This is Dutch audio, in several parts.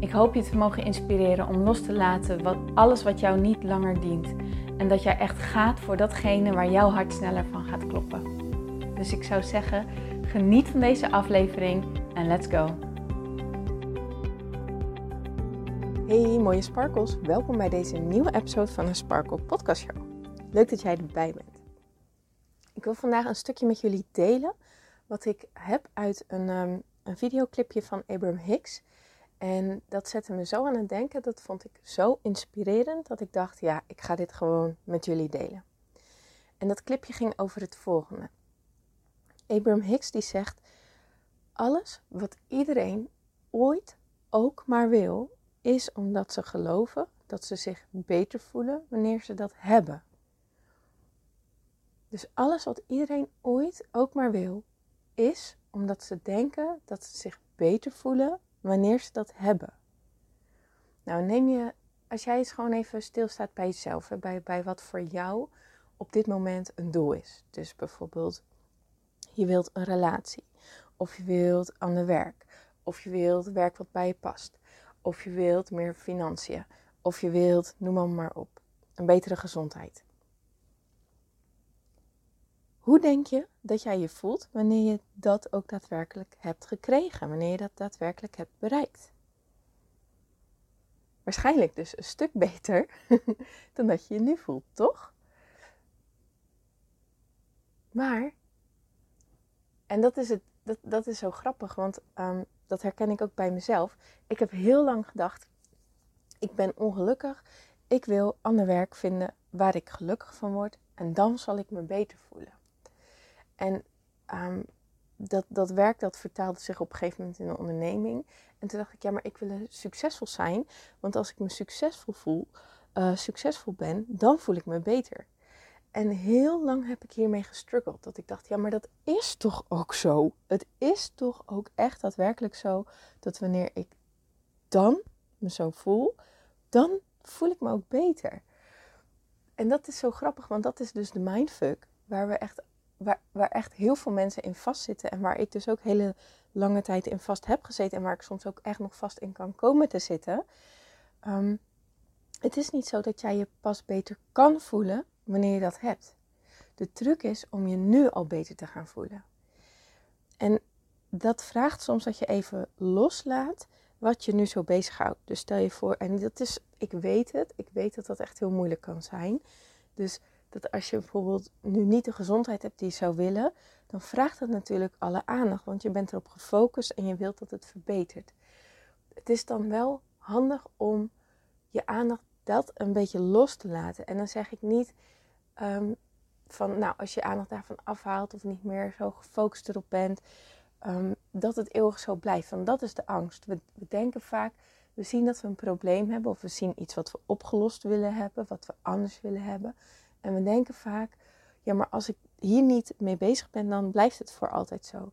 Ik hoop je te mogen inspireren om los te laten wat, alles wat jou niet langer dient. En dat jij echt gaat voor datgene waar jouw hart sneller van gaat kloppen. Dus ik zou zeggen, geniet van deze aflevering en let's go. Hey mooie sparkles, welkom bij deze nieuwe episode van een Sparkle Podcast Show. Leuk dat jij erbij bent. Ik wil vandaag een stukje met jullie delen wat ik heb uit een, um, een videoclipje van Abraham Hicks. En dat zette me zo aan het denken. Dat vond ik zo inspirerend dat ik dacht, ja, ik ga dit gewoon met jullie delen. En dat clipje ging over het volgende. Abraham Hicks die zegt, alles wat iedereen ooit ook maar wil, is omdat ze geloven dat ze zich beter voelen wanneer ze dat hebben. Dus alles wat iedereen ooit ook maar wil, is omdat ze denken dat ze zich beter voelen wanneer ze dat hebben. Nou, neem je, als jij eens gewoon even stilstaat bij jezelf, hè, bij, bij wat voor jou op dit moment een doel is. Dus bijvoorbeeld, je wilt een relatie, of je wilt ander werk, of je wilt werk wat bij je past, of je wilt meer financiën, of je wilt, noem maar, maar op, een betere gezondheid. Hoe denk je dat jij je voelt wanneer je dat ook daadwerkelijk hebt gekregen, wanneer je dat daadwerkelijk hebt bereikt? Waarschijnlijk dus een stuk beter dan dat je je nu voelt, toch? Maar, en dat is, het, dat, dat is zo grappig, want um, dat herken ik ook bij mezelf. Ik heb heel lang gedacht, ik ben ongelukkig, ik wil ander werk vinden waar ik gelukkig van word en dan zal ik me beter voelen. En um, dat, dat werk dat vertaalde zich op een gegeven moment in een onderneming. En toen dacht ik, ja, maar ik wil succesvol zijn. Want als ik me succesvol voel, uh, succesvol ben, dan voel ik me beter. En heel lang heb ik hiermee gestruggeld. Dat ik dacht, ja, maar dat is toch ook zo? Het is toch ook echt daadwerkelijk zo dat wanneer ik dan me zo voel, dan voel ik me ook beter. En dat is zo grappig, want dat is dus de mindfuck waar we echt waar, waar echt heel veel mensen in vastzitten. En waar ik dus ook hele lange tijd in vast heb gezeten. En waar ik soms ook echt nog vast in kan komen te zitten. Ehm, het is niet zo dat jij je pas beter kan voelen wanneer je dat hebt. De truc is om je nu al beter te gaan voelen. En dat vraagt soms dat je even loslaat wat je nu zo bezighoudt. Dus stel je voor, en dat is, ik weet het, ik weet dat dat echt heel moeilijk kan zijn. Dus dat als je bijvoorbeeld nu niet de gezondheid hebt die je zou willen, dan vraagt dat natuurlijk alle aandacht, want je bent erop gefocust en je wilt dat het verbetert. Het is dan wel handig om je aandacht dat een beetje los te laten. En dan zeg ik niet um, van, nou, als je aandacht daarvan afhaalt of niet meer zo gefocust erop bent, um, dat het eeuwig zo blijft. Want dat is de angst. We denken vaak, we zien dat we een probleem hebben of we zien iets wat we opgelost willen hebben, wat we anders willen hebben. En we denken vaak, ja, maar als ik hier niet mee bezig ben, dan blijft het voor altijd zo.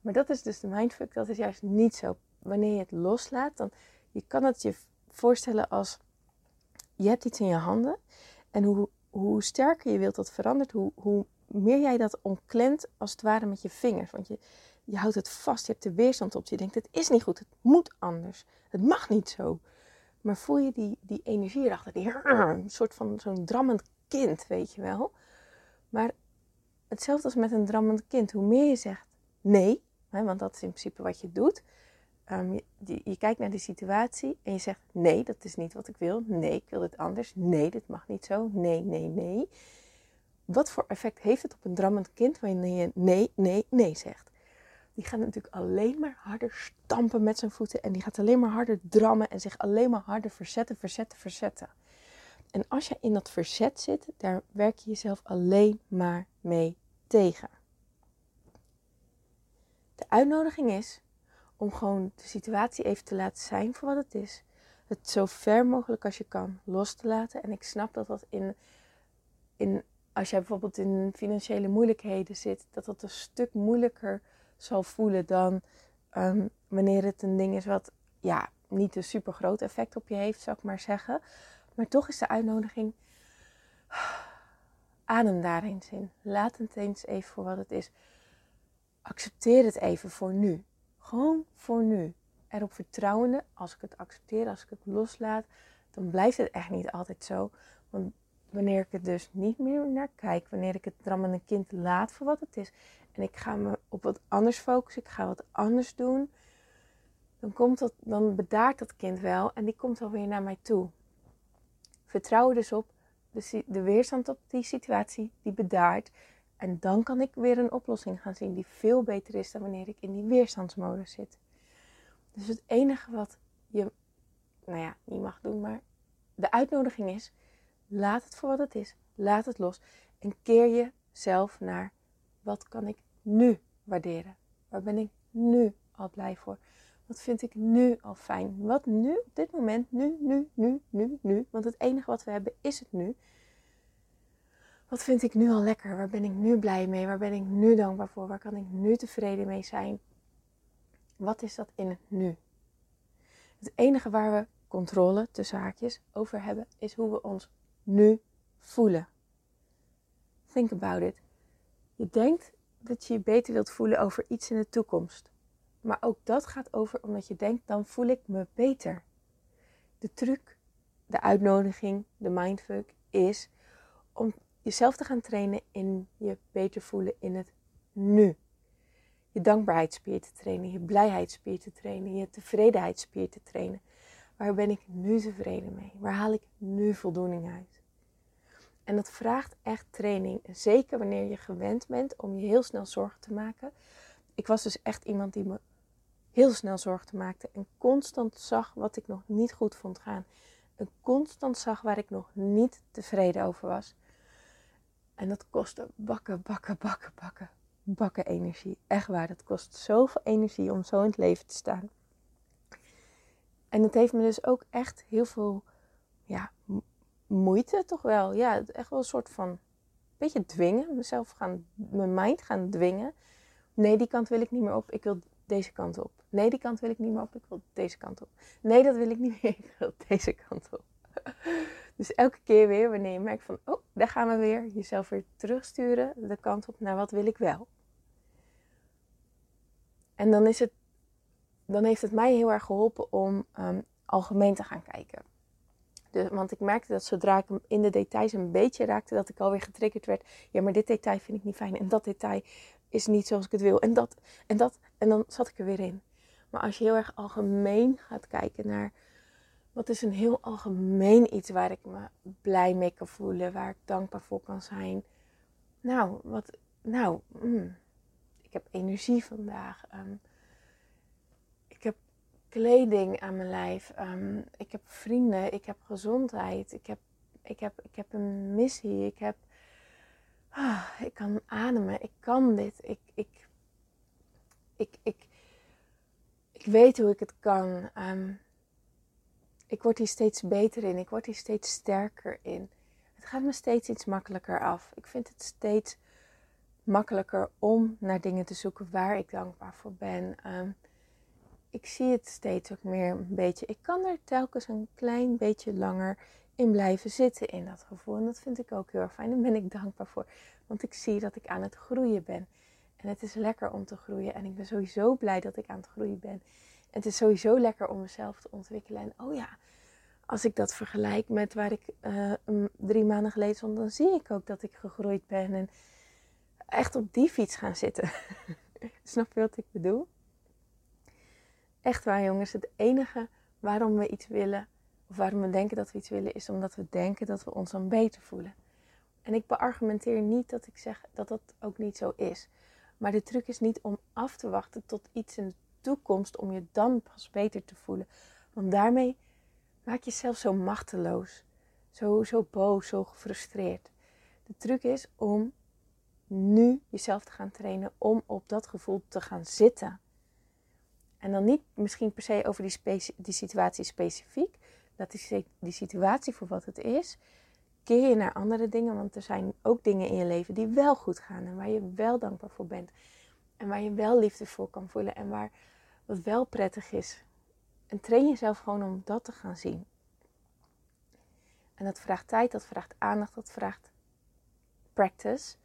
Maar dat is dus de mindfuck, dat is juist niet zo. Wanneer je het loslaat, dan je kan het je voorstellen als je hebt iets in je handen en hoe, hoe sterker je wilt dat verandert, hoe, hoe meer jij dat omklemt als het ware met je vingers. Want je, je houdt het vast, je hebt de weerstand op. Je denkt, het is niet goed, het moet anders. Het mag niet zo. Maar voel je die, die energie erachter, die een soort van zo'n drammend kind, weet je wel. Maar hetzelfde als met een drammend kind. Hoe meer je zegt nee, hè, want dat is in principe wat je doet. Um, je, je, kijkt naar de situatie en je zegt nee, dat is niet wat ik wil. Nee, ik wil dit anders. Nee, dit mag niet zo. Nee, nee, nee. Wat voor effect heeft het op een drammend kind wanneer je nee, nee, nee zegt? Die gaat natuurlijk alleen maar harder stampen met zijn voeten en die gaat alleen maar harder drammen en zich alleen maar harder verzetten, verzetten, verzetten. En als je in dat verzet zit, daar werk je jezelf alleen maar mee tegen. De uitnodiging is om gewoon de situatie even te laten zijn voor wat het is. het zo ver mogelijk als je kan los te laten. En ik snap dat dat in, in als jij bijvoorbeeld in financiële moeilijkheden zit, dat dat een stuk moeilijker zal voelen dan ehm, wanneer het een ding is wat ja, niet een super groot effect op je heeft, zou ik maar zeggen. Maar toch is de uitnodiging. Adem daar eens in. Laat het eens even voor wat het is. Accepteer het even voor nu. Gewoon voor nu. Erop vertrouwende, als ik het accepteer, als ik het loslaat, dan blijft het echt niet altijd zo. Want wanneer ik het dus niet meer naar kijk, wanneer ik het een kind laat voor wat het is, en ik ga me op wat anders focussen, ik ga wat anders doen, dan, komt dat, dan bedaart dat kind wel en die komt alweer naar mij toe. Vertrouw er dus op de, de weerstand op die situatie, die bedaart. En dan kan ik weer een oplossing gaan zien die veel beter is dan wanneer ik in die weerstandsmodus zit. Dus het enige wat je, nou ja, niet mag doen, maar de uitnodiging is: laat het voor wat het is, laat het los en keer jezelf naar wat kan ik nu waarderen? Waar ben ik nu al blij voor? Wat vind ik nu al fijn? Wat nu, op dit moment, nu, nu, nu, nu, nu. Want het enige wat we hebben is het nu. Wat vind ik nu al lekker? Waar ben ik nu blij mee? Waar ben ik nu dankbaar voor? Waar kan ik nu tevreden mee zijn? Wat is dat in het nu? Het enige waar we controle, tussen haakjes, over hebben, is hoe we ons nu voelen. Think about it. Je denkt dat je je beter wilt voelen over iets in de toekomst. Maar ook dat gaat over omdat je denkt, dan voel ik me beter. De truc, de uitnodiging, de mindfuck is om jezelf te gaan trainen in je beter voelen in het nu. Je dankbaarheidsspier te trainen, je blijheidsspier te trainen, je tevredenheidsspier te trainen. Waar ben ik nu tevreden mee? Waar haal ik nu voldoening uit? En dat vraagt echt training. Zeker wanneer je gewend bent om je heel snel zorgen te maken. Ik was dus echt iemand die me heel snel zorgen maakte en constant zag wat ik nog niet goed vond gaan. En constant zag waar ik nog niet tevreden over was. En dat kostte bakken, bakken, bakken, bakken, bakken energie. Echt waar, dat kost zoveel energie om zo in het leven te staan. En het heeft me dus ook echt heel veel ja, moeite, toch wel. Ja, echt wel een soort van beetje dwingen. Mezelf gaan, mijn mind gaan dwingen. Nee, die kant wil ik niet meer op. Ik wil deze kant op. Nee, die kant wil ik niet meer op. Ik wil deze kant op. Nee, dat wil ik niet meer. Ik wil deze kant op. Dus elke keer weer wanneer je merkt van, oh, daar gaan we weer. Jezelf weer terugsturen de kant op naar wat wil ik wel. En dan, is het, dan heeft het mij heel erg geholpen om um, algemeen te gaan kijken. Dus, want ik merkte dat zodra ik in de details een beetje raakte, dat ik alweer getriggerd werd. Ja, maar dit detail vind ik niet fijn. En dat detail is niet zoals ik het wil. En dat, en dat. En dan zat ik er weer in. Maar als je heel erg algemeen gaat kijken naar wat is een heel algemeen iets waar ik me blij mee kan voelen, waar ik dankbaar voor kan zijn. Nou, wat, nou, mm, ik heb energie vandaag. Ehm, ik heb kleding aan mijn lijf. Ehm, ik heb vrienden. Ik heb gezondheid. Ik heb, ik heb, ik heb een missie. Ik heb ah, ik kan ademen, ik kan dit, ik, ik, ik, ik weet hoe ik het kan. Ehm, ik word hier steeds beter in, ik word hier steeds sterker in. Het gaat me steeds iets makkelijker af. Ik vind het steeds makkelijker om naar dingen te zoeken waar ik dankbaar voor ben. Ehm, ik zie het steeds ook meer een beetje. Ik kan er telkens een klein beetje langer in blijven zitten in dat gevoel. En dat vind ik ook heel erg fijn. Daar ben ik dankbaar voor. Want ik zie dat ik aan het groeien ben. En het is lekker om te groeien. En ik ben sowieso blij dat ik aan het groeien ben. En het is sowieso lekker om mezelf te ontwikkelen. En oh ja, als ik dat vergelijk met waar ik uh, drie maanden geleden stond, dan zie ik ook dat ik gegroeid ben. En echt op die fiets gaan zitten. Snap je wat ik bedoel? Echt waar, jongens. Het enige waarom we iets willen of waarom we denken dat we iets willen, is omdat we denken dat we ons dan beter voelen. En ik beargumenteer niet dat ik zeg dat dat ook niet zo is. Maar de truc is niet om af te wachten tot iets in de toekomst om je dan pas beter te voelen. Want daarmee maak je jezelf zo machteloos, zo, zo boos, zo gefrustreerd. De truc is om nu jezelf te gaan trainen om op dat gevoel te gaan zitten. En dan niet misschien per se over die, die situatie specifiek, Laat die, die situatie voor wat het is. Keer je naar andere dingen, want er zijn ook dingen in je leven die wel goed gaan en waar je wel dankbaar voor bent. En waar je wel liefde voor kan voelen en waar wat wel prettig is. En train jezelf gewoon om dat te gaan zien. En dat vraagt tijd, dat vraagt aandacht, dat vraagt practice.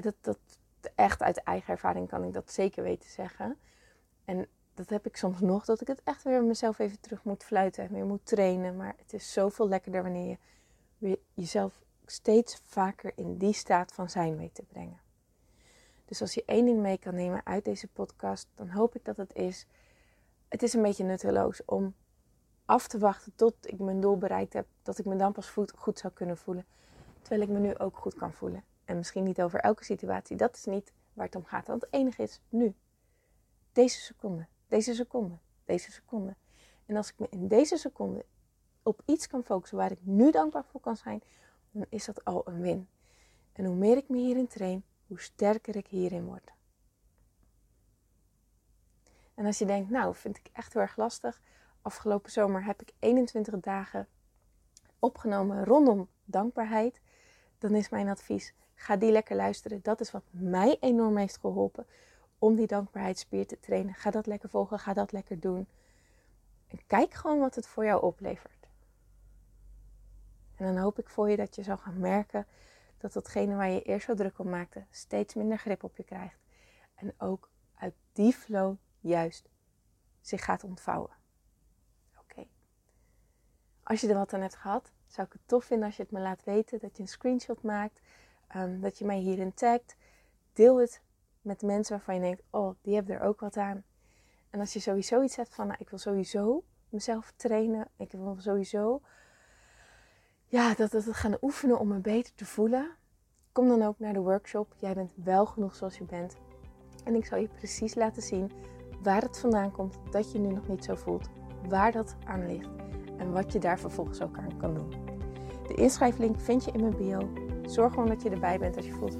Dat, dat, echt uit eigen ervaring kan ik dat zeker weten zeggen. En dat heb ik soms nog, dat ik het echt weer mezelf even terug moet fluiten en weer moet trainen. Maar het is zoveel lekkerder wanneer je weer jezelf steeds vaker in die staat van zijn weet te brengen. Dus als je één ding mee kan nemen uit deze podcast, dan hoop ik dat het is. Het is een beetje nutteloos om af te wachten tot ik mijn doel bereikt heb, dat ik me dan pas goed zou kunnen voelen. Terwijl ik me nu ook goed kan voelen. En misschien niet over elke situatie, dat is niet waar het om gaat. Want het enige is nu. Deze seconde, deze seconde, deze seconde. En als ik me in deze seconde op iets kan focussen waar ik nu dankbaar voor kan zijn, dan is dat al een win. En hoe meer ik me hierin train, hoe sterker ik hierin word. En als je denkt, nou, vind ik echt heel erg lastig. Afgelopen zomer heb ik 21 dagen opgenomen rondom dankbaarheid. Dan is mijn advies, ga die lekker luisteren. Dat is wat mij enorm heeft geholpen om die dankbaarheidsspier te trainen. Ga dat lekker volgen, ga dat lekker doen. En kijk gewoon wat het voor jou oplevert. En dan hoop ik voor je dat je zal gaan merken dat datgene waar je eerst zo druk om maakte, steeds minder grip op je krijgt. En ook uit die flow juist zich gaat ontvouwen. Oké. Als je er wat aan hebt gehad, zou ik het tof vinden als je het me laat weten. Dat je een screenshot maakt. Ehm, dat je mij hierin tagt. Deel het met mensen waarvan je denkt, oh, die hebben er ook wat aan. En als je sowieso iets hebt van, nou, ik wil sowieso mezelf trainen. Ik wil sowieso ja, dat, dat gaan oefenen om me beter te voelen. Kom dan ook naar de workshop. Jij bent wel genoeg zoals je bent. En ik zal je precies laten zien waar het vandaan komt dat je nu nog niet zo voelt. Waar dat aan ligt. En wat je daar vervolgens ook aan kan doen. De inschrijflink vind je in mijn bio. Zorg gewoon dat je erbij bent als je voelt,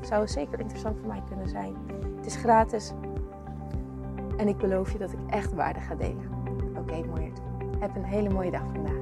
zou zeker interessant voor mij kunnen zijn. Het is gratis. En ik beloof je dat ik echt waarde ga delen. Oké, okay, mooi. Heb een hele mooie dag vandaag.